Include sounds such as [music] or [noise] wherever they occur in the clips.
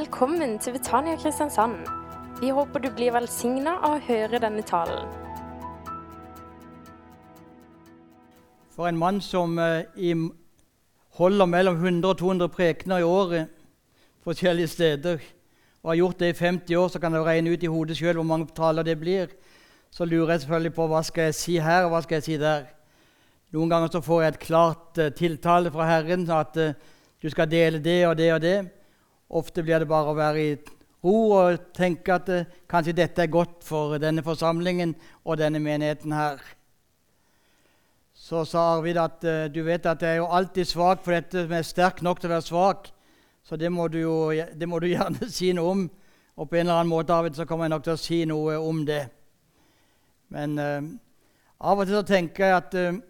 Velkommen til Betania Kristiansand. Vi håper du blir velsigna av å høre denne talen. For en mann som eh, holder mellom 100 og 200 prekener i året forskjellige steder, og har gjort det i 50 år, så kan du regne ut i hodet sjøl hvor mange taler det blir. Så lurer jeg selvfølgelig på hva skal jeg si her, og hva skal jeg si der. Noen ganger så får jeg et klart uh, tiltale fra Herren at uh, du skal dele det og det og det. Ofte blir det bare å være i ro og tenke at det, kanskje dette er godt for denne forsamlingen og denne menigheten her. Så sa Arvid at du vet at jeg er jo alltid svak for dette er sterk nok til å være svak. Så det må, du jo, det må, du [laughs] gjerne si noe om. Og på en eller annen måte Arvid, så kommer jeg nok til å si noe om det. Men uh, av og til så tenker jeg at uh,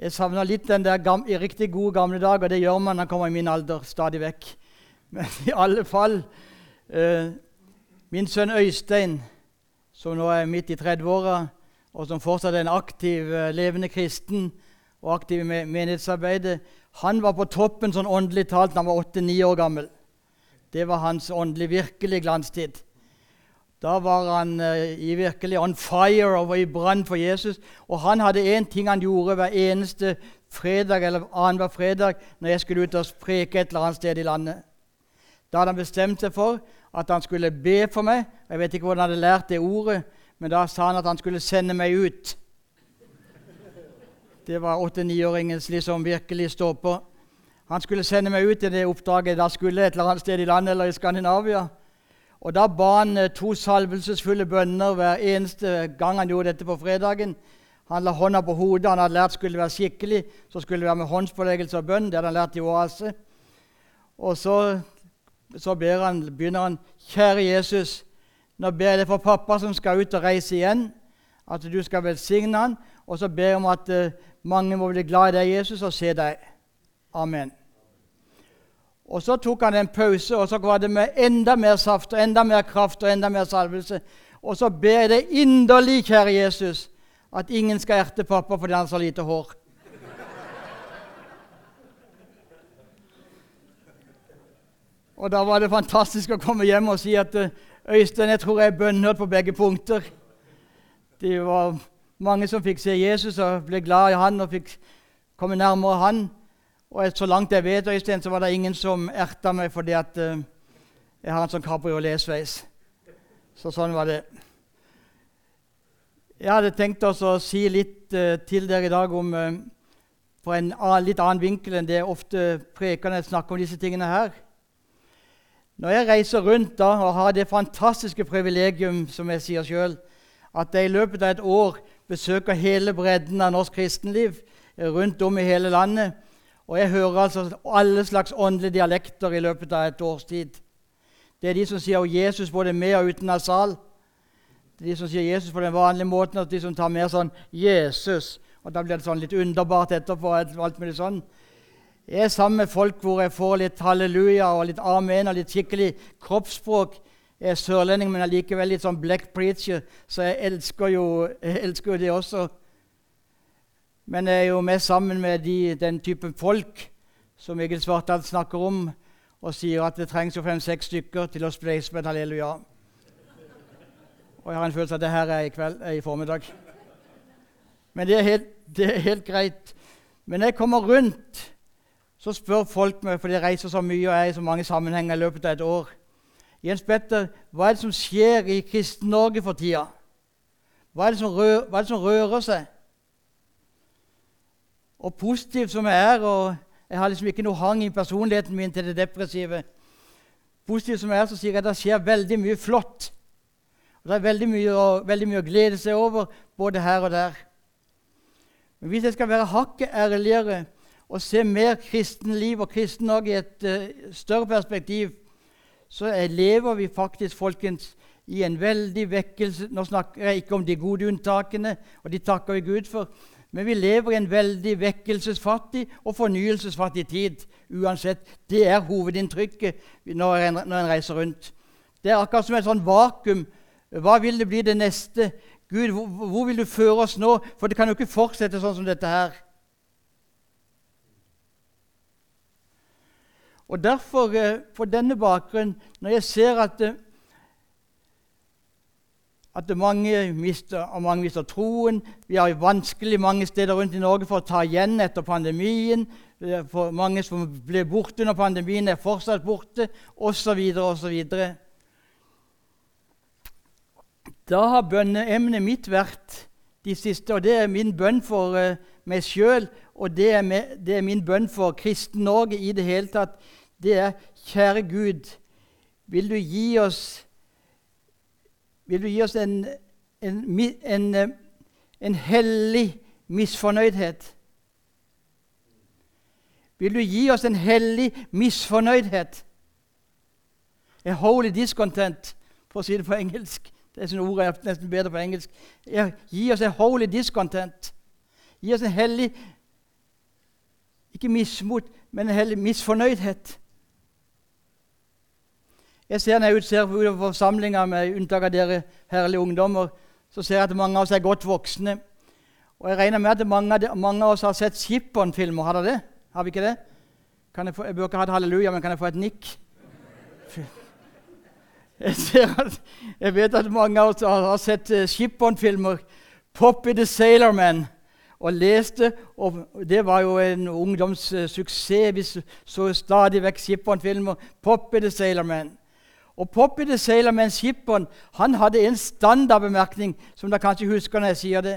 jeg savner litt den der gamle, riktig gode gamle dager. Det gjør man når man kommer i min alder stadig vekk. Men i alle fall eh, Min sønn Øystein, som nå er midt i 30-åra, og som fortsatt er en aktiv, levende kristen og aktiv i menighetsarbeidet, han var på toppen sånn åndelig talt da han var åtte-ni år gammel. Det var hans åndelig virkelig glanstid. Da var han eh, i virkelig on fire og var i brann for Jesus. Og han hadde én ting han gjorde hver eneste fredag eller annenhver fredag når jeg skulle ut og preke et eller annet sted i landet. Da hadde han bestemt seg for at han skulle be for meg. Jeg vet ikke hvordan han hadde lært det ordet, men da sa han at han skulle sende meg ut. Det var åtte-niåringens liksom virkelig stå på. Han skulle sende meg ut i det oppdraget. Da skulle et eller annet sted i landet eller i Skandinavia. Og Da ba han eh, to salvelsesfulle bønner hver eneste gang han gjorde dette på fredagen. Han la hånda på hodet. Han hadde lært skulle være skikkelig. Så skulle det være med håndspåleggelse og bønn. Det hadde han lært i oase. Og så, så han, begynner han Kjære Jesus, nå ber jeg deg for pappa som skal ut og reise igjen, at du skal velsigne han. Og så ber jeg om at uh, mange må bli glad i deg, Jesus, og se deg. Amen. Og Så tok han en pause, og så var det med enda mer saft og enda mer kraft og enda mer salvelse. Og så ber jeg deg inderlig, kjære Jesus, at ingen skal erte pappa fordi han har så lite hår. Og Da var det fantastisk å komme hjem og si at eh, Øystein, jeg tror jeg er bønnhørt på begge punkter. Det var mange som fikk se Jesus og ble glad i han og fikk komme nærmere han. Og så langt jeg vet, Øystein, så var det ingen som erta meg fordi at uh, jeg har en sånn kabrioletsveis. Så sånn var det. Jeg hadde tenkt å si litt uh, til dere i dag om på en litt annen vinkel enn det ofte prekerne snakker om disse tingene her. Når jeg reiser rundt da, og har det fantastiske privilegium, som jeg sier selv, at jeg i løpet av et år besøker hele bredden av norsk kristenliv rundt om i hele landet. Og jeg hører altså alle slags åndelige dialekter i løpet av et års tid. Det er de som sier Jesus både med og uten av sal. Det er de som sier Jesus på den vanlige måten, og de som tar mer sånn Jesus. Og Da blir det sånn litt underbart etterpå. alt mulig sånn. Jeg er sammen med folk hvor jeg får litt halleluja og litt amen og litt skikkelig kroppsspråk. Jeg er sørlending, men allikevel litt sånn black preacher, så jeg elsker jo, jeg elsker jo det også. Men jeg er jo mest sammen med de, den typen folk som Egil Svartdal snakker om, og sier at det trengs jo fem-seks stykker til å spleise med et halleluja. Og jeg har en følelse av at det her er i kveld, er i formiddag. Men det er, helt, det er helt greit. Men jeg kommer rundt, så spør folk meg, for de reiser så mye og er i så mange sammenhenger i løpet av et år Jens Petter, hva er det som skjer i Kristen-Norge for tida? Hva er, rører, hva er, det som rører seg? Og positiv som jeg er, og jeg har liksom ikke noe hang i personligheten min til det depressive Positiv som jeg er, så sier jeg at det skjer veldig mye flott. Og Det er veldig mye, veldig mye å glede seg over, både her og der. Men hvis jeg skal være hakket ærligere og se mer kristenliv og kristen-Norge i et uh, større perspektiv, så lever vi faktisk folkens, i en veldig vekkelse Nå snakker jeg ikke om de gode unntakene, og de takker vi Gud for. Men vi lever i en veldig vekkelsesfattig og fornyelsesfattig tid. uansett. Det er hovedinntrykket når en, når en reiser rundt. Det er akkurat som et sånn vakuum. Hva vil det bli det neste? Gud, hvor, hvor vil du føre oss nå? For det kan jo ikke fortsette sånn som dette her. Og derfor, eh, på denne bakgrunn, når jeg ser at, eh, at mange mister, mange mister troen Vi har vanskelig mange steder rundt i Norge for å ta igjen etter pandemien. For mange som ble borte under pandemien, er fortsatt borte, osv. osv. Da har bønneemnet mitt vært de siste, og det er min bønn for meg sjøl, og det er, med, det er, min bønn for Kristen-Norge i det hele tatt, det er Kjære Gud, vil du gi oss du gi oss en, en, en, eh, en hellig misfornøydhet? Vil du gi oss en hellig misfornøydhet? A holy discontent, for å si det på engelsk. Det er sånne ord er nesten bedre på engelsk. Gi oss en holy discontent. Gi oss en hellig Ikke mismot, men en hellig misfornøydhet. Jeg ser Når jeg ser utover forsamlinga, med unntak av dere herlige ungdommer, så ser jeg at mange av oss er godt voksne. Og jeg regner med at mange, mange av oss har sett Skippon-filmer. Har dere det? Har vi ikke det? Jeg, få, jeg, bør ikke ha et halleluja, men kan jeg få et nikk? [laughs] Jeg, at, jeg, vet at mange av oss har sett uh, Shipon-filmer. 'Poppy the Sailor Man' og leste. og Det var jo en ungdomssuksess. Vi så stadig vekk Shipon-filmer. 'Poppy the Sailor Man'. Og Poppy the Sailor en Shipon han hadde en standardbemerkning som dere kanskje husker når jeg sier det.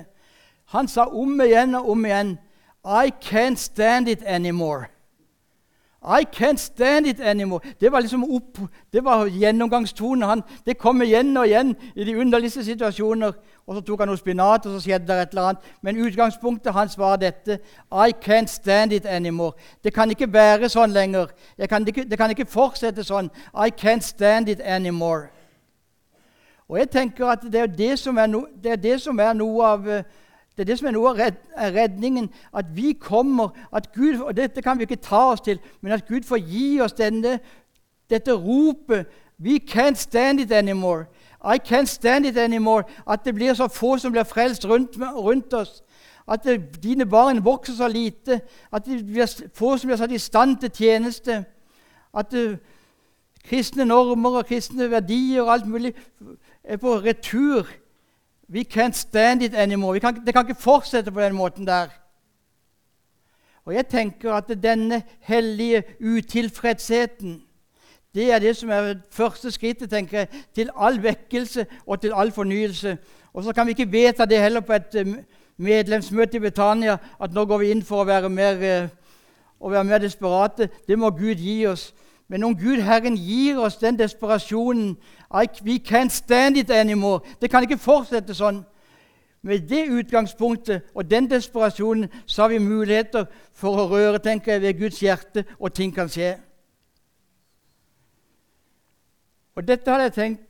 Han sa om igjen og om igjen 'I can't stand it anymore'. I can't stand it anymore. Det var liksom opp, det var gjennomgangstonen. Han, det kom igjen og igjen i de underligste situasjoner. Og Så tok han noe spinat, og så skjedde det et eller annet. Men utgangspunktet hans var dette. I can't stand it anymore. Det kan ikke være sånn lenger. Kan ikke, det kan ikke fortsette sånn. I can't stand it anymore. Og jeg tenker at det er det som er, no, det er, det som er noe av uh, det er det som er noe av redningen. At vi kommer at Gud, og Dette kan vi ikke ta oss til, men at Gud får gi oss denne, dette ropet. We can't stand it anymore. I can't stand it anymore. At det blir så få som blir frelst rundt, rundt oss. At det, dine barn vokser så lite. At det blir få som blir satt i stand til tjeneste. At det, kristne normer og kristne verdier og alt mulig er på retur We can't stand it anymore. Kan, det kan ikke fortsette på den måten der. Og jeg tenker at denne hellige utilfredsheten det er det som er første skrittet tenker jeg, til all vekkelse og til all fornyelse. Og så kan vi ikke vedta det heller på et eh, medlemsmøte i Britannia at nå går vi inn for å være mer, eh, å være mer desperate. Det må Gud gi oss. Men om Gud Herren gir oss den desperasjonen We can't stand it anymore. Det kan ikke fortsette sånn. Med det utgangspunktet og den desperasjonen så har vi muligheter for å røre tenker jeg, ved Guds hjerte, og ting kan skje. Og Dette hadde jeg tenkt,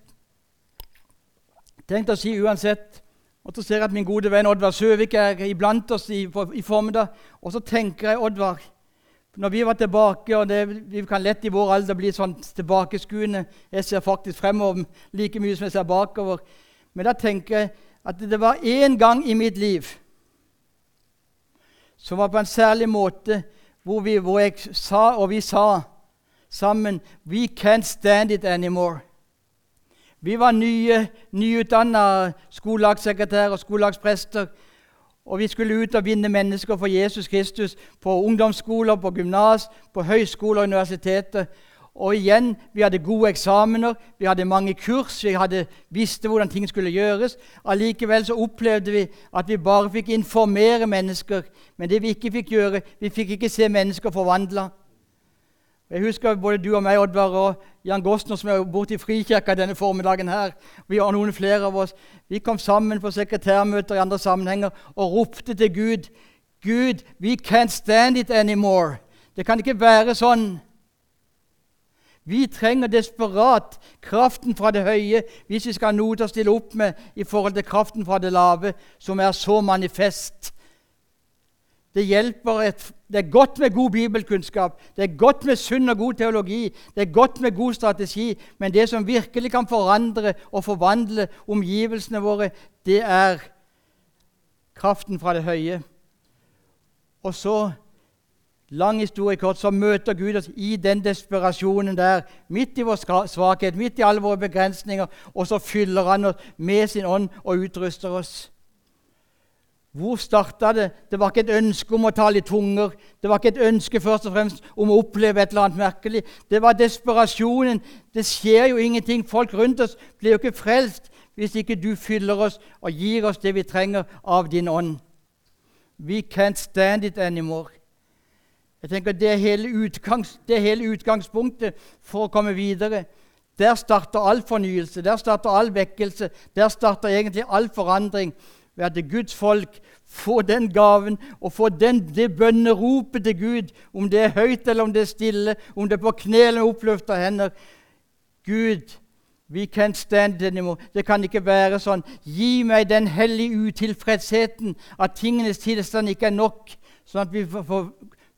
tenkt å si uansett. Og Så ser jeg at min gode venn Oddvar Søvik er iblant oss i, i formiddag. Og så tenker jeg, Oddvar når vi var tilbake, og det, Vi kan lett i vår alder bli sånn tilbakeskuende. Jeg ser faktisk fremover like mye som jeg ser bakover. Men da tenker jeg at det var én gang i mitt liv som var på en særlig måte hvor, vi, hvor jeg sa, og vi sa sammen We can't stand it anymore. Vi var nye, nyutdanna skolelagssekretærer og skolelagsprester. Og vi skulle ut og vinne mennesker for Jesus Kristus på ungdomsskoler, på gymnas, på høyskoler og universiteter. Og igjen, vi hadde gode eksamener, vi hadde mange kurs, vi hadde, visste hvordan ting skulle gjøres. Allikevel så opplevde vi at vi bare fikk informere mennesker. Men det vi ikke fikk gjøre, vi fikk ikke se mennesker forvandla. Jeg husker både du og meg, Oddvar, og Jan Gosner, som er borte i Frikirka denne formiddagen her. Vi har noen flere av oss. Vi kom sammen på sekretærmøter i andre sammenhenger og ropte til Gud. Gud, we can't stand it anymore. Det kan ikke være sånn. Vi trenger desperat kraften fra det høye hvis vi skal ha noe til å stille opp med i forhold til kraften fra det lave, som er så manifest det et, det er godt med god bibelkunnskap, det er godt med sunn og god teologi, det er godt med god strategi, men det som virkelig kan forandre og forvandle omgivelsene våre, det er kraften fra det høye. Og så lang historie kort, så møter Gud oss i den desperasjonen der, midt i vår svakhet, midt i alle våre begrensninger, og så fyller han oss med sin ånd og utruster oss. Hvor starta det? Det var ikke et ønske om å tale i tunger. Det var ikke et ønske først og fremst om å oppleve et eller annet merkelig. Det var desperasjonen. Det skjer jo ingenting. Folk rundt oss blir jo ikke frelst hvis ikke du fyller oss og gir oss det vi trenger av din ånd. We can't stand it anymore. Jeg tenker Det er hele, utgangs, det er hele utgangspunktet for å komme videre. Der starter all fornyelse, der starter all vekkelse, der starter egentlig all forandring ved at Guds folk får den gaven og får den, det bønneropet til Gud, om det er høyt eller om det er stille, om det er på kne eller oppløfta hender. Gud, we can't stand anymore. Det kan ikke være sånn. Gi meg den hellige utilfredsheten at tingenes tilstand ikke er nok, sånn at vi får,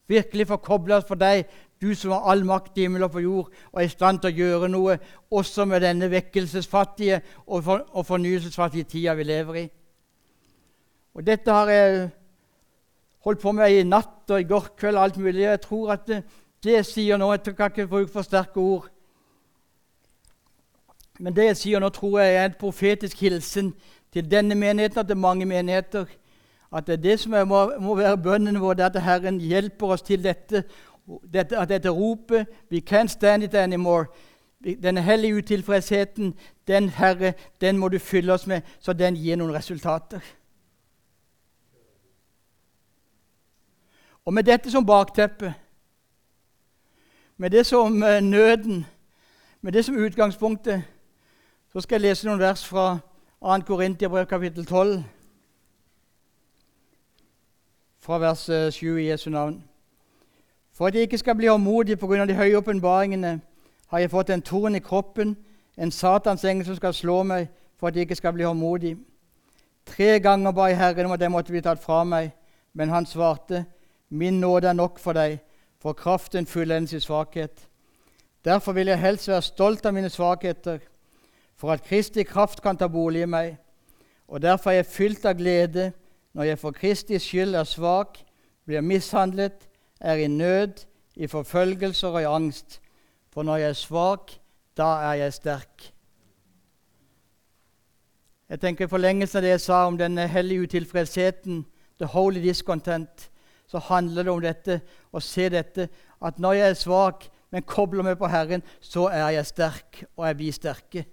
virkelig får kobla oss for deg, du som har all makt i himmel og på jord, og er i stand til å gjøre noe også med denne vekkelsesfattige og, for, og fornyelsesfattige tida vi lever i. Og Dette har jeg holdt på med i natt og i går kveld. og alt mulig. Jeg tror at det, det jeg sier nå Jeg kan ikke bruke for sterke ord. Men det jeg sier nå, tror jeg er en profetisk hilsen til denne menigheten og til mange menigheter. At det er det som er, må, må, være bønnen vår, det at Herren hjelper oss til dette. dette at dette ropet We can't stand it anymore. Denne hellige utilfredsheten, den Herre, den må du fylle oss med, så den gir noen resultater. Og med dette som bakteppe, med det som uh, nøden, med det som utgangspunktet, så skal jeg lese noen vers fra 2. Korintiabrev kapittel 12, fra vers 7 eh, i Jesu navn. For at jeg ikke skal bli håndmodig pga. de høye åpenbaringene, har jeg fått en torn i kroppen, en Satans engel som skal slå meg, for at jeg ikke skal bli håndmodig. Tre ganger ba jeg Herren om at det måtte bli tatt fra meg, men han svarte, Min nåde er nok for deg, for kraften fullendes i svakhet. Derfor vil jeg helst være stolt av mine svakheter, for at Kristi kraft kan ta bolig i meg. Og derfor er jeg fylt av glede når jeg for Kristi skyld er svak, blir mishandlet, er i nød, i forfølgelser og i angst. For når jeg er svak, da er jeg sterk. Jeg tenker I forlengelsen av det jeg sa om denne hellige utilfredsheten, the holy discontent, så handler det om dette, å se dette, at når jeg er svak, men kobler meg på Herren, så er jeg sterk, og jeg blir sterke.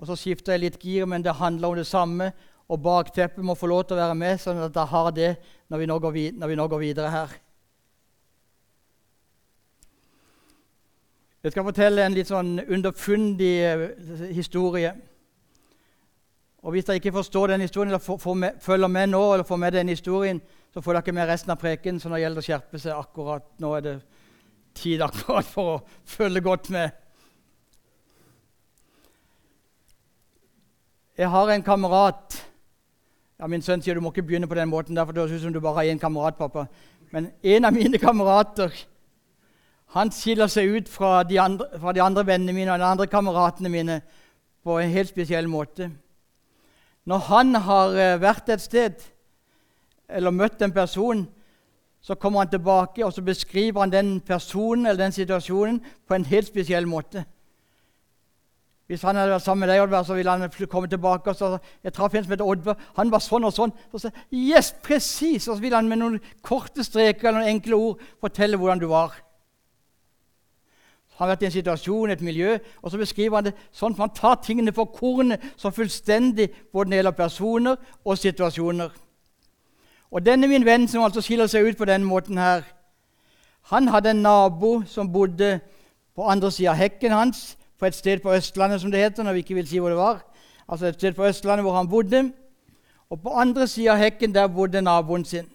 Og Så skifter jeg litt gir, men det handler om det samme. Og bakteppet må få lov til å være med, sånn at jeg har det når vi nå går, når vi nå går videre her. Jeg skal fortelle en litt sånn underfundig eh, historie. Og Hvis dere ikke forstår den historien, eller for, for med, følger med nå, eller får med den historien, så får dere med resten av preken. Så nå gjelder det å skjerpe seg akkurat. Nå er det tid akkurat for å følge godt med. Jeg har en kamerat ja, Min sønn sier du må ikke begynne på den måten, der, for det høres ut som du bare har én kamerat. pappa. Men en av mine kamerater han skiller seg ut fra de, andre, fra de andre vennene mine og de andre kameratene mine på en helt spesiell måte. Når han har eh, vært et sted eller møtt en person, så kommer han tilbake og så beskriver han den personen eller den situasjonen på en helt spesiell måte. Hvis han hadde vært sammen med deg, Oddvar, så ville han komme tilbake og så jeg traff en som heter Oddvar. Han var sånn og sånn. Så sa yes, presis! Og så ville han med noen korte streker eller noen enkle ord fortelle hvordan du var. Han har vært i en situasjon, et miljø, og så beskriver han det sånn at man tar tingene for kornet så fullstendig både når det gjelder personer og situasjoner. Og denne min venn, som altså skiller seg ut på denne måten her, han hadde en nabo som bodde på andre sida av hekken hans, på et sted på Østlandet, som det heter, når vi ikke vil si hvor det var. Altså et sted på Østlandet hvor han bodde. Og på andre sida av hekken der bodde naboen sin.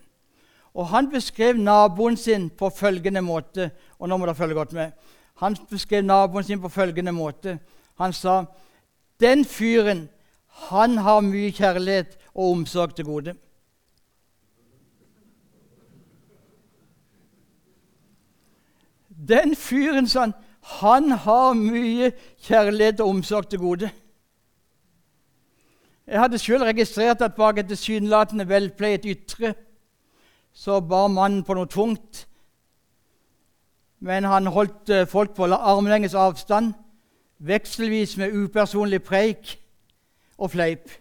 Og han beskrev naboen sin på følgende måte, og nå må dere følge godt med. Han beskrev naboen sin på følgende måte. Han sa den fyren han har mye kjærlighet og omsorg til gode. Den fyren, sa han, han har mye kjærlighet og omsorg til gode. Jeg hadde sjøl registrert at bak et tilsynelatende velpleiet ytre så bar mannen på noe tungt. Men han holdt eh, folk på armlengdes avstand, vekselvis med upersonlig preik og fleip.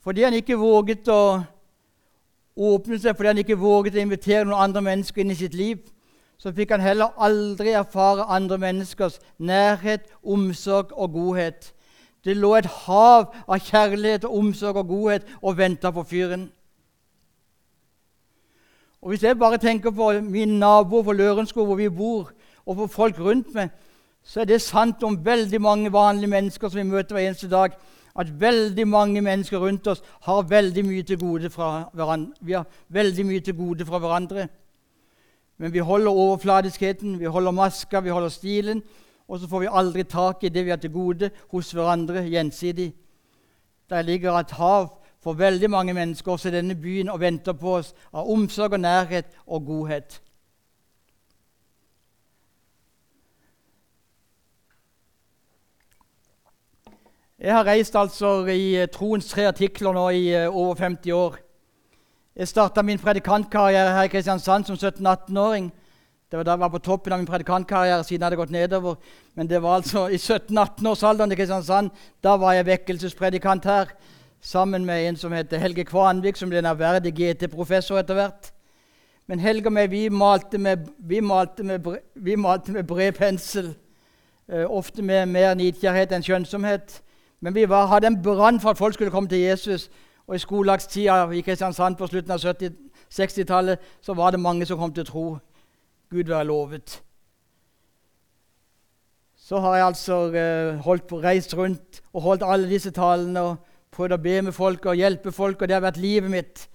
Fordi han ikke våget å åpne seg, fordi han ikke våget å invitere noen andre mennesker inn i sitt liv, så fikk han heller aldri erfare andre menneskers nærhet, omsorg og godhet. Det lå et hav av kjærlighet omsorg og godhet og venta på fyren. Og Hvis jeg bare tenker på min nabo på Lørenskog, hvor vi bor, og på folk rundt meg, så er det sant om veldig mange vanlige mennesker som vi møter hver eneste dag, at veldig mange mennesker rundt oss har veldig mye til gode fra hverandre. Vi har veldig mye til gode fra hverandre. Men vi holder overfladiskheten, vi holder maska, vi holder stilen, og så får vi aldri tak i det vi har til gode hos hverandre gjensidig. Der ligger et hav for veldig mange mennesker også i denne byen og venter på oss av omsorg og nærhet og godhet. Jeg har reist altså i eh, troens tre artikler nå i eh, over 50 år. Jeg starta min predikantkarriere her i Kristiansand som 17-18-åring. Det var da jeg var på toppen av min predikantkarriere, siden jeg hadde gått nedover. Men det var altså i 17-18-årsalderen i Kristiansand. Da var jeg vekkelsespredikant her sammen med en som heter Helge Kvanvik, som ble en ærverdig GT-professor etter hvert. Men Helge og meg, vi malte med, vi malte med, vi malte med bred pensel. Eh, ofte med mer nidkjærhet enn skjønnsomhet. Men vi var, hadde en brann for at folk skulle komme til Jesus. Og i skolelagstida i Kristiansand på slutten av 60-tallet så var det mange som kom til å tro. Gud være lovet. Så har jeg altså uh, holdt på, reist rundt og holdt alle disse talene og prøvd å be med folk og hjelpe folk, og det har vært livet mitt.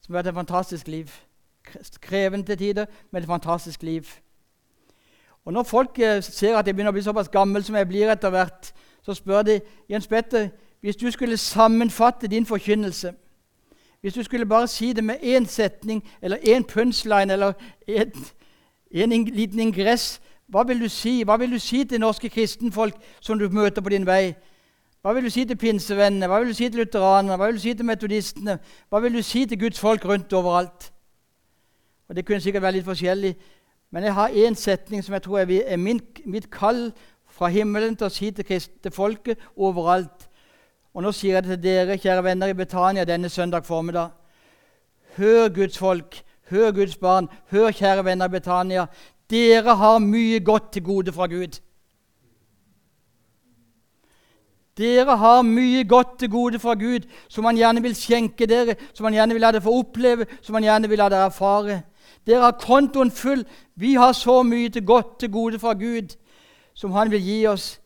Som har vært et fantastisk liv. Krevende til tider, men et fantastisk liv. Og Når folk uh, ser at jeg begynner å bli såpass gammel som jeg blir etter hvert, så spør de Jens Petter, hvis du skulle sammenfatte din forkynnelse Hvis du skulle bare si det med én setning eller én punchline eller en liten ingress, hva vil du si Hva vil du si til norske kristenfolk som du møter på din vei? Hva vil du si til pinsevennene, hva vil du si til lutheranerne, hva vil du si til metodistene? Hva vil du si til Guds folk rundt overalt? Og Det kunne sikkert være litt forskjellig, men jeg har én setning som jeg tror er min, mitt kall fra himmelen til å si til, til folket overalt. Og nå sier jeg det til dere, kjære venner i Betania, denne søndag formiddag. Hør Guds folk, hør Guds barn, hør, kjære venner i Betania. Dere har mye godt til gode fra Gud. Dere har mye godt til gode fra Gud som han gjerne vil skjenke dere, som han gjerne vil la dere få oppleve, som han gjerne vil la dere erfare. Dere har kontoen full. Vi har så mye til godt til gode fra Gud som han vil gi oss.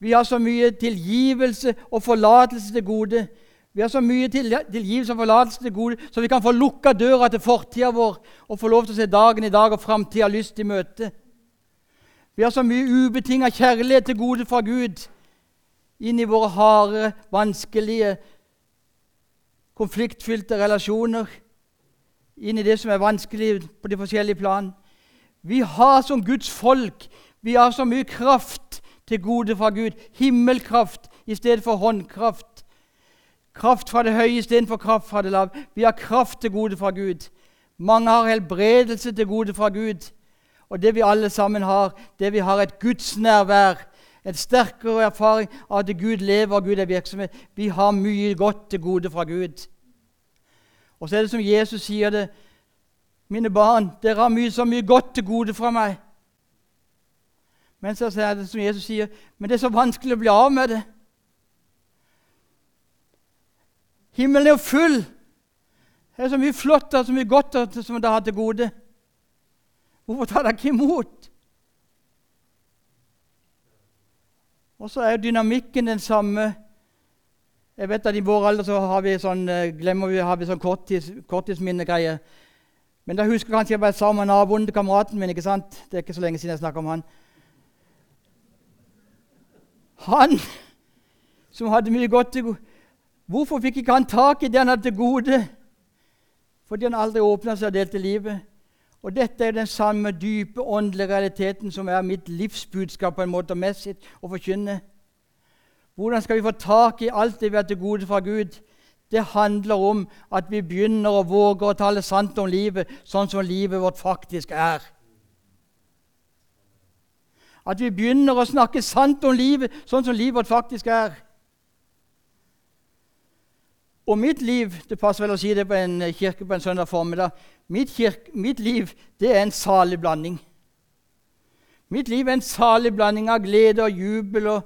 Vi har så mye tilgivelse og forlatelse til gode. Vi har så mye tilgivelse og forlatelse til gode, så vi kan få lukka døra til fortida vår og få lov til å se dagen i dag og framtida lyst i møte. Vi har så mye ubetinga kjærlighet til gode fra Gud inn i våre harde, vanskelige, konfliktfylte relasjoner. Inn i det som er vanskelig på de forskjellige plan. Vi har som Guds folk vi har så mye kraft til gode fra Gud. Himmelkraft i stedet for håndkraft. Kraft fra det høye istedenfor kraft fra det lave. Vi har kraft til gode fra Gud. Mange har helbredelse til gode fra Gud. Og det vi alle sammen har, det vi har et gudsnærvær, en sterkere erfaring av at Gud lever og Gud er virksomhet. Vi har mye godt til gode fra Gud. Og så er det som Jesus sier det. Mine barn, dere har mye, så mye godt til gode fra meg. Men så er det som Jesus sier, men det er så vanskelig å bli av med det. Himmelen er jo full. Det er så mye flott og så mye godt som dere har til gode. Hvorfor tar dere ikke imot? Og så er dynamikken den samme. Jeg vet at I vår alder så har vi sånn, eh, glemmer vi, har vi sånn korttids, korttidsminnegreier. Men da husker jeg kanskje jeg bare sa om naboen til kameraten min. ikke sant? Det er ikke så lenge siden jeg snakka om han. Han som hadde mye godt til gode Hvorfor fikk ikke han tak i det han hadde til gode? Fordi han aldri åpna seg og delte livet. Og Dette er den samme dype åndelige realiteten som er mitt livsbudskap på en måte messig å forkynne. Hvordan skal vi få tak i alt det vi har til gode fra Gud? det handler om at vi begynner å våge å tale sant om livet sånn som livet vårt faktisk er. At vi begynner å snakke sant om livet sånn som livet vårt faktisk er. Og mitt liv det passer vel å si det på en kirke på en søndag formiddag mitt, kirke, mitt liv det er en salig blanding. Mitt liv er en salig blanding av glede og jubel og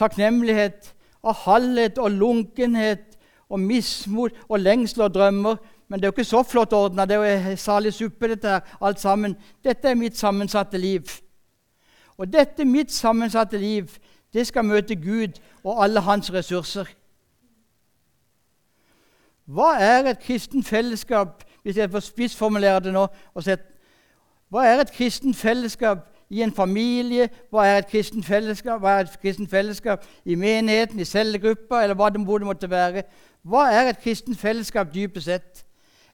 takknemlighet, av halvhet og lunkenhet og mismot og lengsel og drømmer. Men det er jo ikke så flott ordna. Det er jo salig suppe, dette her, alt sammen. Dette er mitt sammensatte liv. Og dette mitt sammensatte liv, det skal møte Gud og alle hans ressurser. Hva er et kristen fellesskap, hvis jeg får spissformulere det nå? Hva er et kristen fellesskap i en familie? Hva er et kristen fellesskap? Hva er et kristen fellesskap i menigheten, i cellegruppa, eller hva det måtte være? Hva er et kristen fellesskap dypest sett?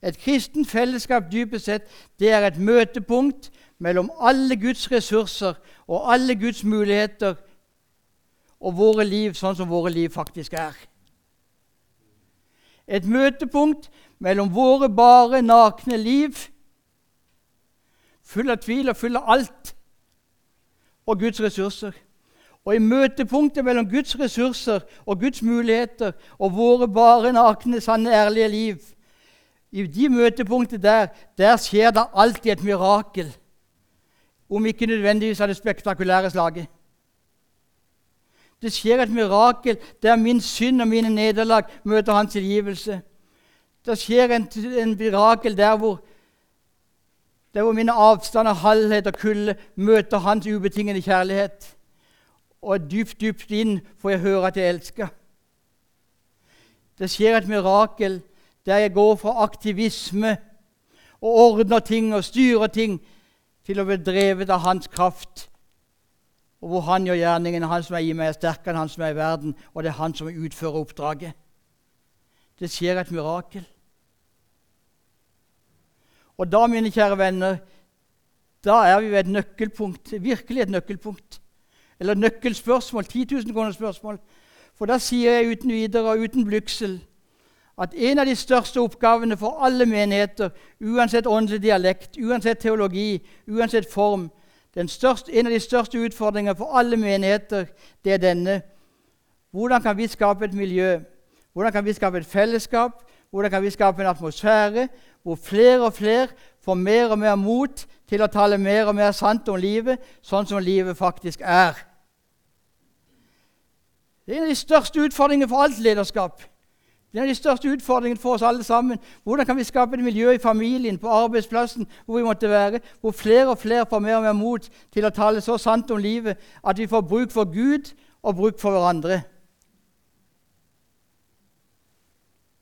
Et kristen fellesskap dypest sett, det er et møtepunkt mellom alle Guds ressurser og alle Guds muligheter og våre liv sånn som våre liv faktisk er. Et møtepunkt mellom våre bare nakne liv, full av tvil og full av alt, og Guds ressurser. Og i møtepunktet mellom Guds ressurser og Guds muligheter og våre bare nakne, sanne, ærlige liv I de møtepunktene der, der skjer det alltid et mirakel. Om ikke nødvendigvis av det spektakulære slaget. Det skjer et mirakel der min synd og mine nederlag møter hans tilgivelse. Det skjer en, en mirakel der hvor, der hvor mine avstander, halvhet og kulde møter hans ubetingede kjærlighet. Og dypt, dypt inn får jeg høre at jeg elsker. Det skjer et mirakel der jeg går fra aktivisme og ordner ting og styrer ting, til å bli drevet av hans kraft og hvor han gjør gjerningen. Han som er i meg, er sterkere enn han som er i verden, og det er han som utfører oppdraget. Det skjer et mirakel. Og da, mine kjære venner, da er vi ved et nøkkelpunkt, virkelig et nøkkelpunkt. Eller nøkkelspørsmål, 10 000 kroner spørsmål. For da sier jeg uten videre og uten blygsel at en av de største oppgavene for alle menigheter, uansett åndelig dialekt, uansett teologi, uansett form, Største, en av de største utfordringene for alle menigheter det er denne. Hvordan kan vi skape et miljø? Hvordan kan vi skape et fellesskap? Hvordan kan vi skape en atmosfære hvor flere og flere får mer og mer mot til å tale mer og mer sant om livet, sånn som livet faktisk er? Det er en av de største utfordringene for alt lederskap. Det er den de største utfordringene for oss alle sammen. Hvordan kan vi skape et miljø i familien, på arbeidsplassen, hvor vi måtte være, hvor flere og flere får mer og mer mot til å tale så sant om livet at vi får bruk for Gud og bruk for hverandre?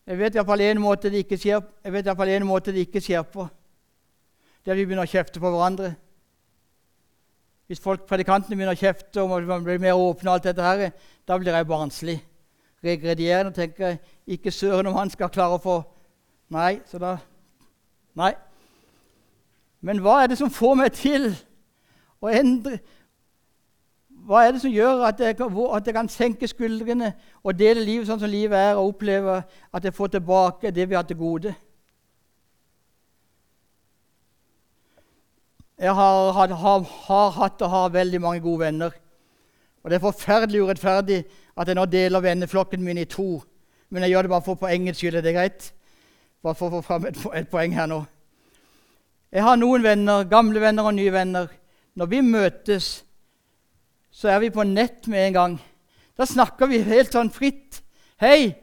Jeg vet iallfall én måte en måte det ikke skjer på. Det er at vi begynner å kjefte på hverandre. Hvis folk, predikantene begynner å kjefte og man blir mer åpne, og alt dette her, da blir jeg barnslig regredierende og tenker ikke søren om han skal klare å få Nei, så da Nei. Men hva er det som får meg til å endre Hva er det som gjør at jeg, at jeg kan senke skuldrene og dele livet sånn som livet er, og oppleve at jeg får tilbake det vi har til gode? Jeg har, har, har, har hatt og har veldig mange gode venner. Og det er forferdelig urettferdig at jeg nå deler venneflokken min i to. Men jeg gjør det bare for poengets skyld. Er det greit? Bare for å få fram et, et, poeng her nå. Jeg har noen venner, gamle venner og nye venner. Når vi møtes, så er vi på nett med en gang. Da snakker vi helt sånn fritt. Hei!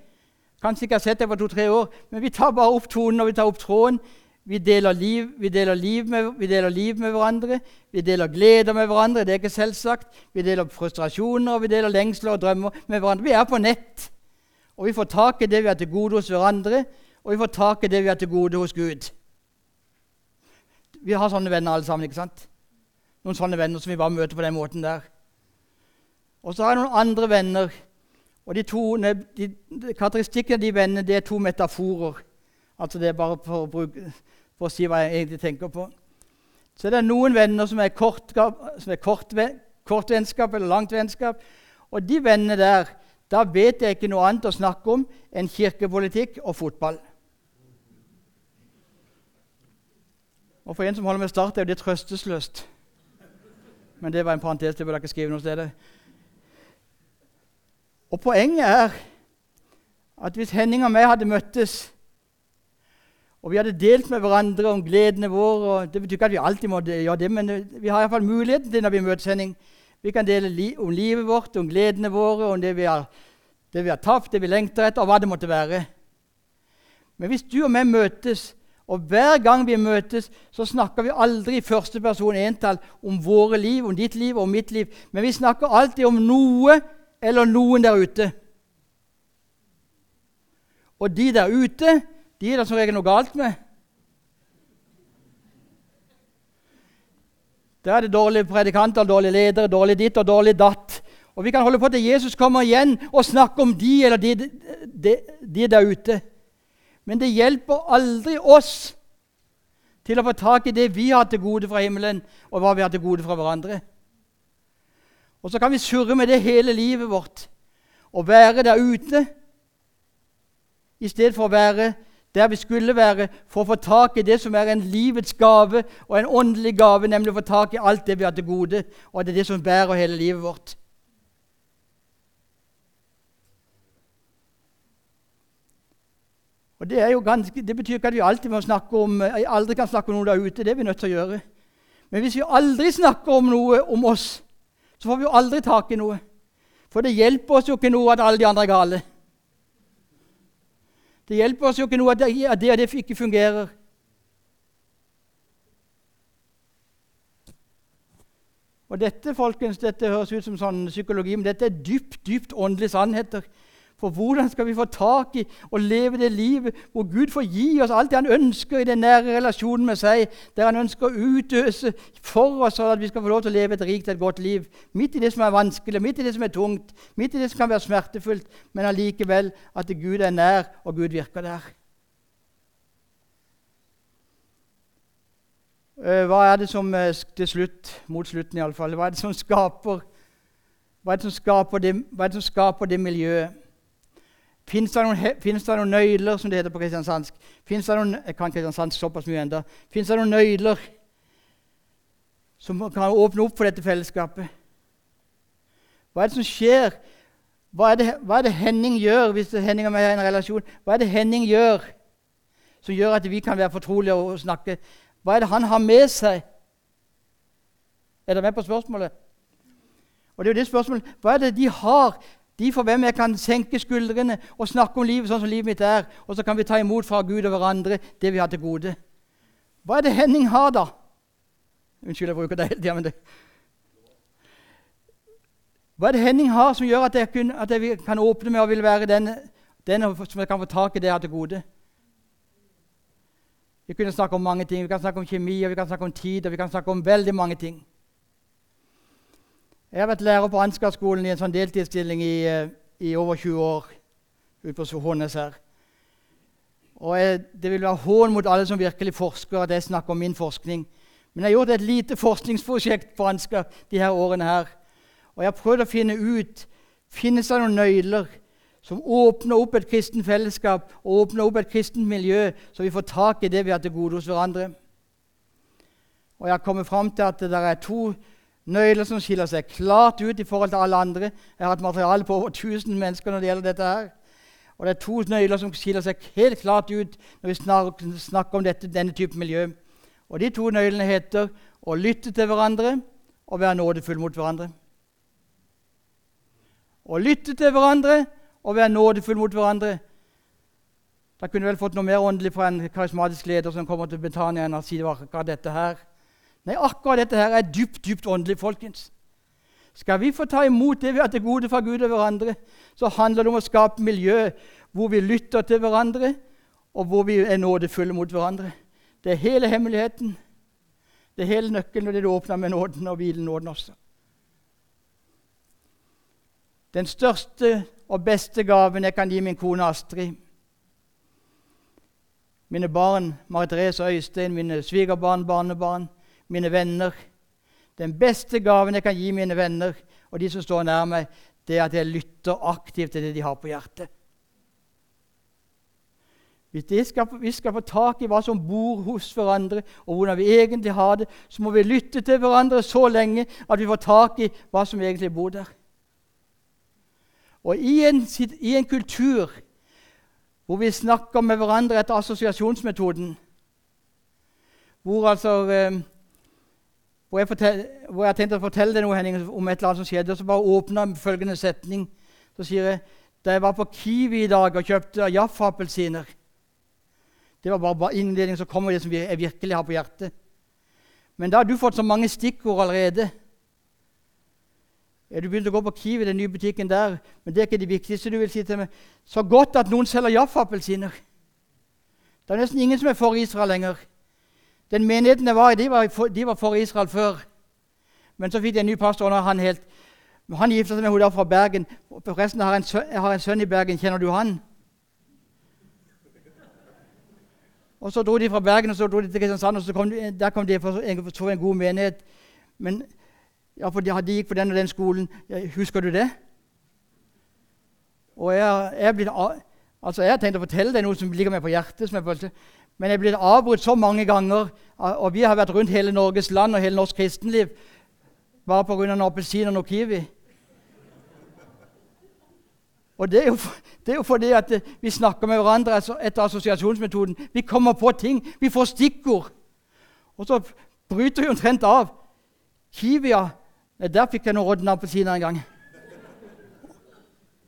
Kanskje ikke har sett deg på to-tre år, men vi tar bare opp tonen og vi tar opp tråden. Vi deler, liv, vi, deler med, vi deler, liv, med, hverandre, vi deler gleder med hverandre. Det er ikke selvsagt. Vi deler frustrasjoner, vi deler lengsler og drømmer med hverandre. Vi er på nett. Og vi får tak i det vi har til gode hos hverandre, og vi får tak i det vi har til gode hos Gud. Vi har sånne venner alle sammen. ikke sant? Noen sånne venner som vi bare møter på den måten der. Og så har jeg noen andre venner. Og de to, de, de, Karakteristikken av de vennene det er to metaforer. Altså Det er bare for å bruke for å si hva jeg egentlig tenker på. Så det er noen venner som er, kort, som er kort, kort vennskap eller langt vennskap. Og de vennene der da vet jeg ikke noe annet å snakke om enn kirkepolitikk og fotball. Og for en som holder med Start, er jo det trøstesløst. Men det var en parentes. det burde jeg ikke skrive noe sted. Og poenget er at hvis Henning og meg hadde møttes, og vi hadde delt med hverandre om gledene våre og Det betyr ikke at vi alltid må gjøre det, men vi har iallfall muligheten til når vi møtes, Henning. Vi kan dele li om livet vårt, om gledene våre, om det vi, har, det vi har tapt, det vi lengter etter, og hva det måtte være. Men hvis du og meg møtes, og hver gang vi møtes, så snakker vi aldri i første person entall om våre liv, om ditt liv og om mitt liv, men vi snakker alltid om noe eller noen der ute. Og de der ute, de er det som regel noe galt med. Der er det dårlige predikanter, dårlige ledere, dårlig ditt og dårlig datt. Og Vi kan holde på til Jesus kommer igjen og snakke om de eller de, de, de der ute. Men det hjelper aldri oss til å få tak i det vi har til gode fra himmelen, og hva vi har til gode fra hverandre. Og så kan vi surre med det hele livet vårt og være der ute i stedet for å være der vi skulle være for å få tak i det som er en livets gave og en åndelig gave, nemlig å få tak i alt det vi har til gode, og det er det som bærer hele livet vårt. Og det, ganske, det, betyr ikke at vi alltid må snakke om, eh, aldri kan snakke om noe der ute. Det er vi nødt til å gjøre. Men hvis vi aldri snakker om noe om oss, så får vi jo aldri tak i noe. For det hjelper oss jo ikke noe at alle de andre er gale. Det hjelper oss jo ikke noe at det og det, ikke fungerer. Og Dette folkens, dette høres ut som sånn psykologi, men dette er dypt, dypt åndelige sannheter. For hvordan skal vi få tak i og leve det livet hvor Gud får gi oss alt det han ønsker i den nære relasjonen med seg, der han ønsker å utøse for oss, sånn at vi skal få lov til å leve et rikt et godt liv, midt i det som er vanskelig, midt i det som er tungt, midt i det som kan være smertefullt, men allikevel at Gud er nær, og Gud virker der. Eh, hva er det som eh, til slutt, mot slutten iallfall, hva er det som skaper, hva er det som skaper det, hva er det som skaper det miljøet? Fins det, det, noen nøyler, som det heter på kristiansandsk? Fins det noen, jeg kan kristiansandsk såpass mye enda. Fins det noen nøyler som kan åpne opp for dette fellesskapet? Hva er det som skjer? Hva er det, hva er det Henning gjør hvis Henning og meg har en relasjon? Hva er det Henning gjør som gjør at vi kan være fortrolige og snakke? Hva er det han har med seg? Er dere med på spørsmålet? Og det er jo det spørsmålet, Hva er det de har de for hvem jeg kan senke skuldrene og snakke om livet sånn som livet mitt er, og så kan vi ta imot fra Gud og hverandre det vi har til gode. Hva er det Henning har, da? Unnskyld, jeg bruker det hele tida, men det Hva er det Henning har som gjør at jeg, kun, at jeg kan åpne med og vil være den, den, som jeg kan få tak i det jeg har til gode? Vi kunne snakke om mange ting. Vi kan snakke om kjemi, og vi kan snakke om tid, og vi kan snakke om veldig mange ting. Jeg har vært lærer på Ansgar-skolen i en sånn deltidsstilling i, eh, i, over 20 år. ute på Hånes her. Og jeg, Det vil være hån mot alle som virkelig forsker, at jeg snakker om min forskning. Men jeg har gjort et lite forskningsprosjekt på Ansgar de her årene. her. Og jeg har prøvd å finne ut finnes det noen nøyler som åpner opp et kristent fellesskap og åpner opp et kristent miljø, så vi får tak i det vi har til gode hos hverandre. Og Jeg har kommet fram til at det er to Nøyler som skiller seg klart ut i forhold til alle andre. Jeg har hatt materiale på over 1000 mennesker når det gjelder dette. her. Og det er to nøkler som skiller seg helt klart ut når vi snakker om dette, denne type miljø. Og De to nøklene heter å lytte til hverandre og være nådefull mot hverandre. Å lytte til hverandre og være nådefull mot hverandre. Da kunne vi vel fått noe mer åndelig fra en karismatisk leder som kommer til Betania enn å si akkurat dette her. Nei, akkurat dette her er dypt, dypt åndelig, folkens. Skal vi få ta imot det vi har til gode fra Gud og hverandre, så handler det om å skape miljø hvor vi lytter til hverandre, og hvor vi er nådefulle mot hverandre. Det er hele hemmeligheten. Det er hele nøkkelen, og det du åpner med nåden og hvilen nåden også. Den største og beste gaven jeg kan gi min kone Astrid, mine barn Marit Therese og Øystein, mine svigerbarn, barnebarn, mine venner. Den beste gaven jeg kan gi mine venner og de som står nær meg, det er at jeg lytter aktivt til det de har på hjertet. Hvis vi skal, vi skal, få tak i hva som bor hos hverandre, og hvordan vi egentlig har det, så må vi lytte til hverandre så lenge at vi får tak i hva som egentlig bor der. Og i en, i en kultur hvor vi snakker med hverandre etter assosiasjonsmetoden, hvor altså eh, hvor jeg, fortell, hvor jeg tenkte å fortelle deg noe Henning, om et eller annet som skjedde, og så bare åpna følgende setning. Så sier jeg da jeg var på Kiwi i dag og kjøpte Jaffa-appelsiner Det var bare innledningen, så kommer det som jeg virkelig har på hjertet. Men da har du fått så mange stikkord allerede. Du begynte å gå på Kiwi, den nye butikken der, men det er ikke det viktigste du vil si til meg. Så godt at noen selger Jaffa-appelsiner. Det er nesten ingen som er for Israel lenger. Den menigheten jeg var i, de var for, de var for Israel før. Men så fikk de en ny pastor. og Han helt, han gifta seg med henne fra Bergen. Forresten, jeg har, en sønn, jeg har en sønn i Bergen. Kjenner du han? Og Så dro de fra Bergen og så dro de til Kristiansand. og kom de, Der kom de for en, en god menighet. Men ja, for de, de gikk på den og den skolen. Husker du det? Og jeg, jeg, blitt, altså jeg har tenkt å fortelle deg noe som ligger meg på hjertet. som jeg følte. Men jeg er blitt avbrutt så mange ganger, og vi har vært rundt hele Norges land og hele norsk kristenliv bare pga. en appelsin og noe kiwi. Og det er, jo, det er, jo, fordi at vi snakker med hverandre etter assosiasjonsmetoden. Vi kommer på ting. Vi får stikkord. Og så bryter vi omtrent av. Kiwia Der fikk jeg noen rådne appelsiner en gang.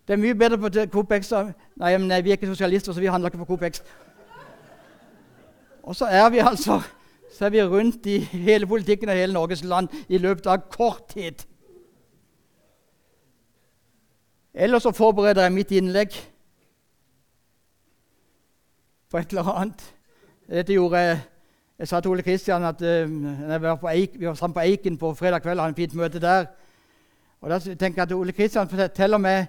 Det er mye bedre på Coop Extra. Nei, men vi er ikke sosialister, så vi handler ikke på Coop Extra. Og så er vi altså så er vi rundt i hele politikken og hele Norges land i løpet av kort tid. Ellers så forbereder jeg mitt innlegg på et eller annet. Dette gjorde jeg Jeg sa til Ole Kristian at uh, var Eik, vi var sammen på Eiken på fredag kveld og hadde et fint møte der. Og da tenker jeg at Ole Kristian forteller meg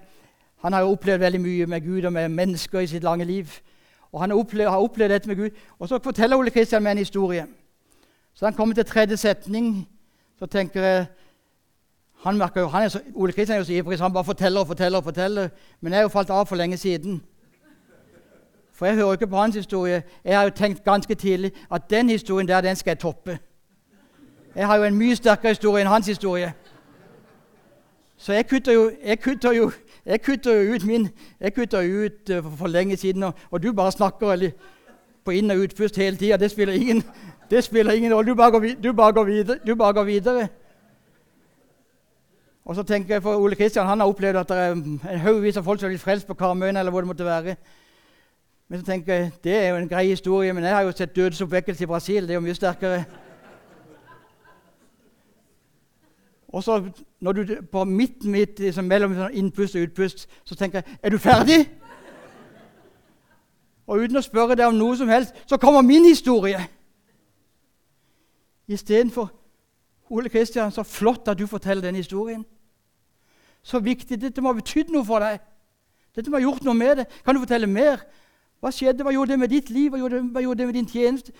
Han har jo opplevd veldig mye med Gud og med mennesker i sitt lange liv. Og han opplevd, har opplevd, dette med Gud. Og så forteller Ole Kristian meg en historie. Så han kommer til tredje setning. Så tenker jeg han merker jo, han så, Ole Kristian er jo så ivrig, så han bare forteller og forteller. og forteller. Men jeg har jo falt av for lenge siden. For jeg hører ikke på hans historie. Jeg har jo tenkt ganske tidlig at den historien der, den skal jeg toppe. Jeg har jo en mye sterkere historie enn hans historie. Så jeg kutter jo, jeg kutter jo jeg kutter jo ut min jeg ut uh, for, lenge siden, og, og, du bare snakker på inn- og utpust hele tida. Det spiller ingen det spiller ingen rolle. Du bare går, du videre. Du bare går videre. Og så tenker jeg for Ole Kristian han har opplevd at det er en haugvis av folk som har blitt frelst på Karmøyene. eller hvor det måtte være. Men så tenker jeg, det er jo en grei historie, men jeg har jo sett dødsoppvekkelse i Brasil. Det er jo mye sterkere. Og så når du på midten midt liksom mellom sånn innpust og utpust, så tenker jeg Er du ferdig? Og uten å spørre deg om noe som helst, så kommer min historie. Istedenfor Ole Kristian, så flott at du forteller den historien. Så viktig. Dette må ha betydd noe for deg. Dette må ha gjort noe med det. Kan du fortelle mer? Hva skjedde? Hva gjorde det med ditt liv? Hva gjorde det, med din tjeneste?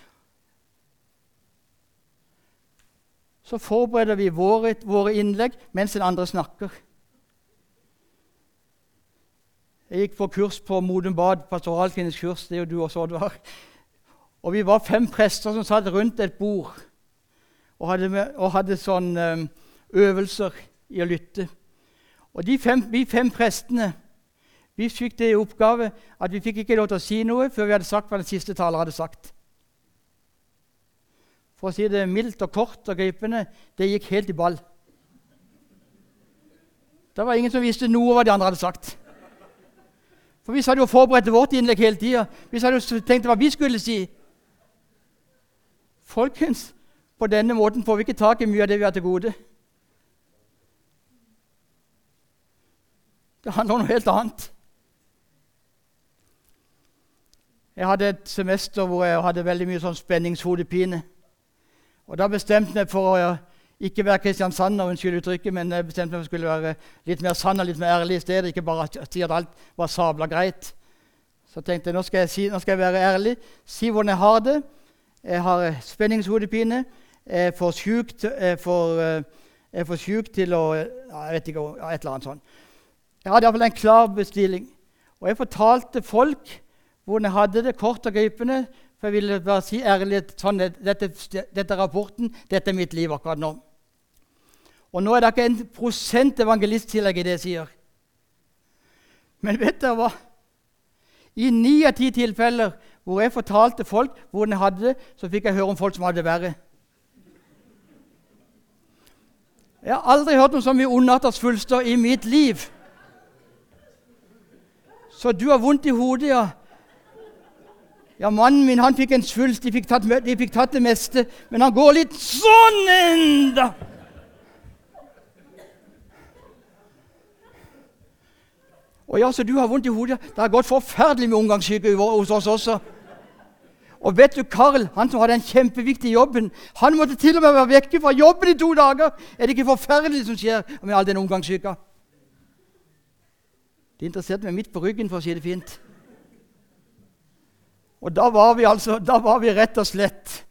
Så forbereder vi våre, våre innlegg mens den andre snakker. Jeg gikk på kurs på Modum Bad, pastoralklinisk kurs. Det er jo du også, Oddvar. Og vi var fem prester som satt rundt et bord og hadde, og hadde sånn um, øvelser i å lytte. Og fem, vi fem prestene vi fikk det i oppgave at vi fikk ikke lov til å si noe før vi hadde sagt hva den siste taler hadde sagt for å si det mildt og kort og gripende, det gikk helt i ball. Det var ingen som visste noe av hva de andre hadde sagt. For vi hadde jo forberedt vårt innlegg hele tida. Vi hadde jo tenkt hva vi skulle si. Folkens, på denne måten får vi ikke tak i mye av det vi har til gode. Det handler om noe helt annet. Jeg hadde et semester hvor jeg hadde veldig mye sånn spenningshodepine. Og Da bestemte jeg for å ikke være kristiansander, unnskyld uttrykket, men jeg bestemte meg for å skulle være litt mer sann og litt mer ærlig i stedet. Ikke bare si at alt var sabla greit. Så tenkte jeg nå skal jeg, si, nå skal jeg være ærlig, si hvordan jeg har det. Jeg har spenningshodepine. Sjuk, til får, jeg er for sjuk til å ja, Jeg vet ikke, et eller annet sånt. Jeg hadde iallfall en klar bestilling. Og jeg fortalte folk hvordan jeg hadde det, kort og gripende. For jeg ville bare si ærlig sånn, dette, dette rapporten, dette er mitt liv akkurat nå. Og nå er det ikke en prosent evangelisttillegg i det jeg sier. Men vet dere hva? I ni av ti tilfeller hvor jeg fortalte folk hvordan jeg hadde det, så fikk jeg høre om folk som hadde det verre. Jeg har aldri hørt om så mye ondattersvulster i mitt liv. Så du har vondt i hodet, ja. Ja, Mannen min han fikk en svulst. De fikk, tatt, de fikk tatt det meste. Men han går litt sånn enda. Og ja, så du har vondt i hodet. Det har gått forferdelig med omgangssyke hos oss også. Og vet du, Karl, han som hadde den kjempeviktige jobben, han måtte til og med være vekke fra jobben i to dager. Er det ikke forferdelig som skjer med all den omgangssyka? Det interesserte meg midt på ryggen, for å si det fint. Og da var vi altså, da var vi rett og slett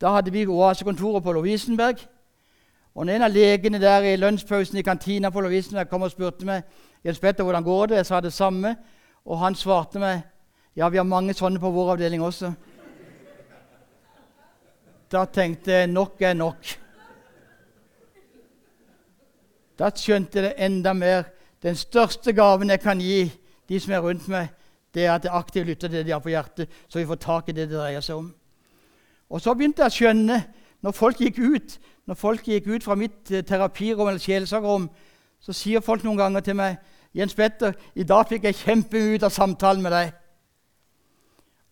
Da hadde vi oasekontoret på Lovisenberg. Og en av legene der i lunsjpausen i kantina på Lovisenberg kom og spurte meg Jens Petter, hvordan går det? Jeg sa det samme. Og han svarte meg ja, vi har mange sånne på vår avdeling også. Da tenkte jeg nok er nok. Da skjønte jeg enda mer. Den største gaven jeg kan gi de som er rundt meg, det er at jeg aktivt lytter til det de har på hjertet, så vi får tak i det det dreier seg om. Og så begynte jeg å skjønne, når folk gikk ut når folk gikk ut fra mitt eh, terapirom eller sjelsagrom, så sier folk noen ganger til meg 'Jens Petter, i dag fikk jeg kjempemye ut av samtalen med deg.'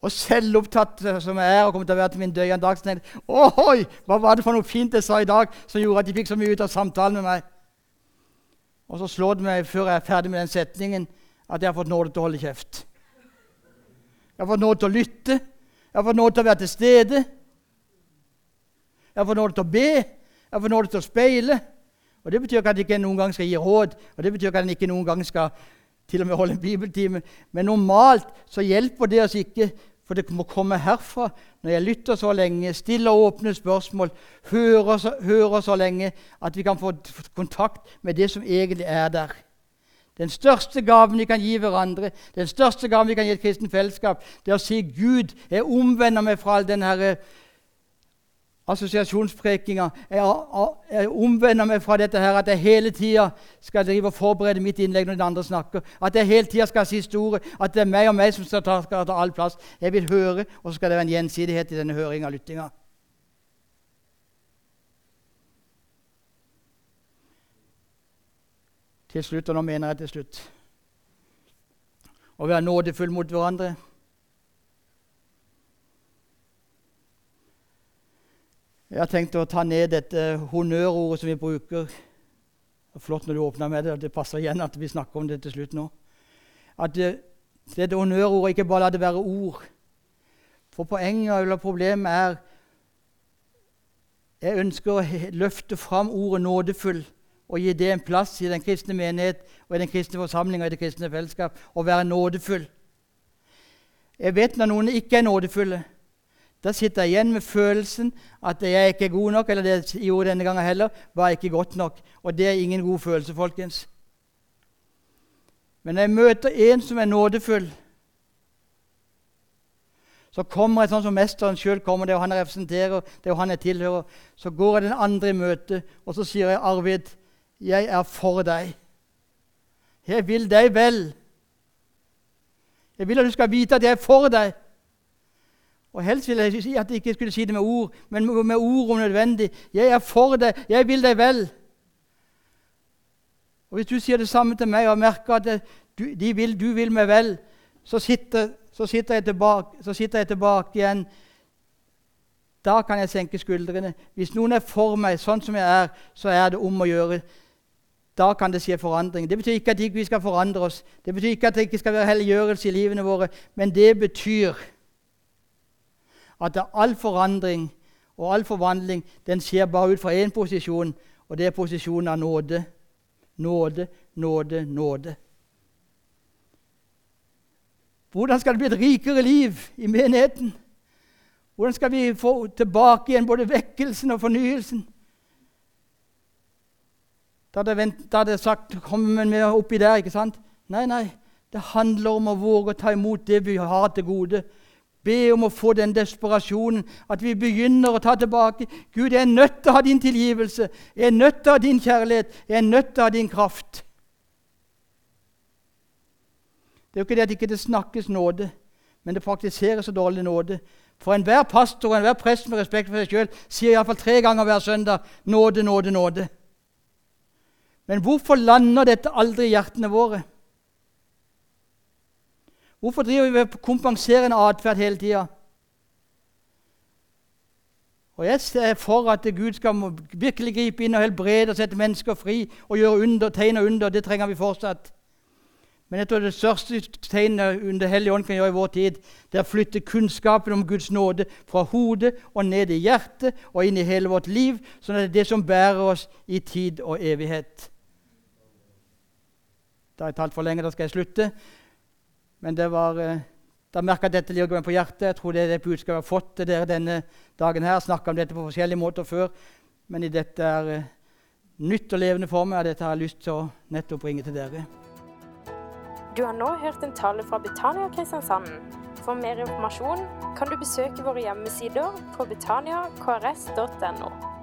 Og selvopptatt eh, som jeg er og kommer til å være til min døde en dag, så tenkte jeg Oi, hva var det for noe fint jeg sa i dag som gjorde at de fikk så mye ut av samtalen med meg? Og så slår det meg før jeg er ferdig med den setningen, at jeg har fått nåde til å holde kjeft. Jeg får nåde til å lytte. Jeg får nåde til å være til stede. Jeg får nåde til å be. Jeg får nåde til å speile. Og Det betyr ikke at jeg ikke noen gang skal gi råd, og det betyr ikke at jeg ikke noen gang skal til og med holde en bibeltime. Men normalt så hjelper det oss ikke, for det må komme herfra. Når jeg lytter så lenge, stiller åpne spørsmål, hører så, hører så lenge at vi kan få kontakt med det som egentlig er der. Den største gaven vi kan gi hverandre, den største gaven vi kan gi et kristent fellesskap, det er å si Gud, jeg omvender meg fra all den herre assosiasjonsprekinga. Jeg, jeg, omvender meg fra dette her, at jeg hele tida skal drive og forberede mitt innlegg når den andre snakker. At jeg hele tida skal si store, At det er meg og meg som skal ta, skal ta all plass. Jeg vil høre, og så skal det være en gjensidighet i denne høringa og lyttinga. Til slutt, og nå mener jeg til slutt Å være nådefull mot hverandre. Jeg har tenkt å ta ned dette honnørordet som vi bruker. Det er flott når du åpner med det, og det passer igjen at vi snakker om det til slutt nå. At det, dette honnørordet ikke bare lar det være ord. For poenget eller problemet er Jeg ønsker å løfte fram ordet 'nådefull' og gi det en plass i den kristne menighet og i den kristne forsamling og i det kristne fellesskap. Å være nådefull. Jeg vet når noen ikke er nådefulle. Da sitter jeg igjen med følelsen at jeg ikke er god nok, eller det jeg gjorde denne gangen heller, var ikke godt nok. Og det er ingen god følelse, folkens. Men når jeg møter en som er nådefull, så kommer jeg sånn som mesteren sjøl kommer, det er jo han jeg representerer, det er jo han jeg tilhører. Så går jeg den andre i møte, og så sier jeg, 'Arvid, jeg er for deg.' 'Jeg vil deg vel.' Jeg vil at du skal vite at jeg er for deg. Og Helst vil jeg si at jeg ikke skulle si det med ord, men med ord om nødvendig. 'Jeg er for deg. Jeg vil deg vel.' Og Hvis du sier det samme til meg og merker at du, vil, du vil meg vel, så sitter, så, sitter tilbake, så sitter, jeg tilbake, igjen. Da kan jeg senke skuldrene. Hvis noen er for meg sånn som jeg er, så er det om å gjøre. Da kan det skje forandring. Det betyr ikke at vi skal forandre oss. Det betyr ikke at det ikke skal være helliggjørelse i livene våre, men det betyr at all forandring og all forvandling den skjer bare ut fra én posisjon, og det er posisjonen av nåde. Nåde, nåde, nåde. Hvordan skal det bli et rikere liv i menigheten? Hvordan skal vi få tilbake igjen både vekkelsen og fornyelsen? Da hadde jeg sagt Kom med oppi der, ikke sant? Nei, nei. Det handler om å våge å ta imot det vi har til gode. Be om å få den desperasjonen, at vi begynner å ta tilbake. Gud, jeg er nødt til å ha din tilgivelse. Jeg er nødt til å ha din kjærlighet. Jeg er nødt til å ha din kraft. Det er jo ikke det at det ikke snakkes nåde, men det praktiseres så dårlig nåde. For enhver pastor og enhver prest med respekt for seg sjøl sier iallfall tre ganger hver søndag 'nåde, nåde, nåde'. Men hvorfor lander dette aldri i hjertene våre? Hvorfor driver vi med kompenserende atferd hele tida? Og Jeg er for at Gud skal virkelig gripe inn og helbrede og sette mennesker fri og gjøre under, tegn og under. Det trenger vi fortsatt. Men jeg tror det største tegnet under Hellig Ånd kan gjøre i vår tid, det er å flytte kunnskapen om Guds nåde fra hodet og ned i hjertet og inn i hele vårt liv, sånn at det er det som bærer oss i tid og evighet. Da har jeg talt for lenge, da skal jeg slutte. Men det var, eh, da merka jeg at dette ligger meg på hjertet. Jeg tror det er det budskapet jeg har fått til dere denne dagen. her. Snakka om dette på forskjellige måter før, men i dette er eh, nytt og levende for meg, og dette har jeg lyst til å nettopp bringe til dere. Du har nå hørt en tale fra Betania Kristiansand. For mer informasjon kan du besøke våre hjemmesider på betaniakrs.no.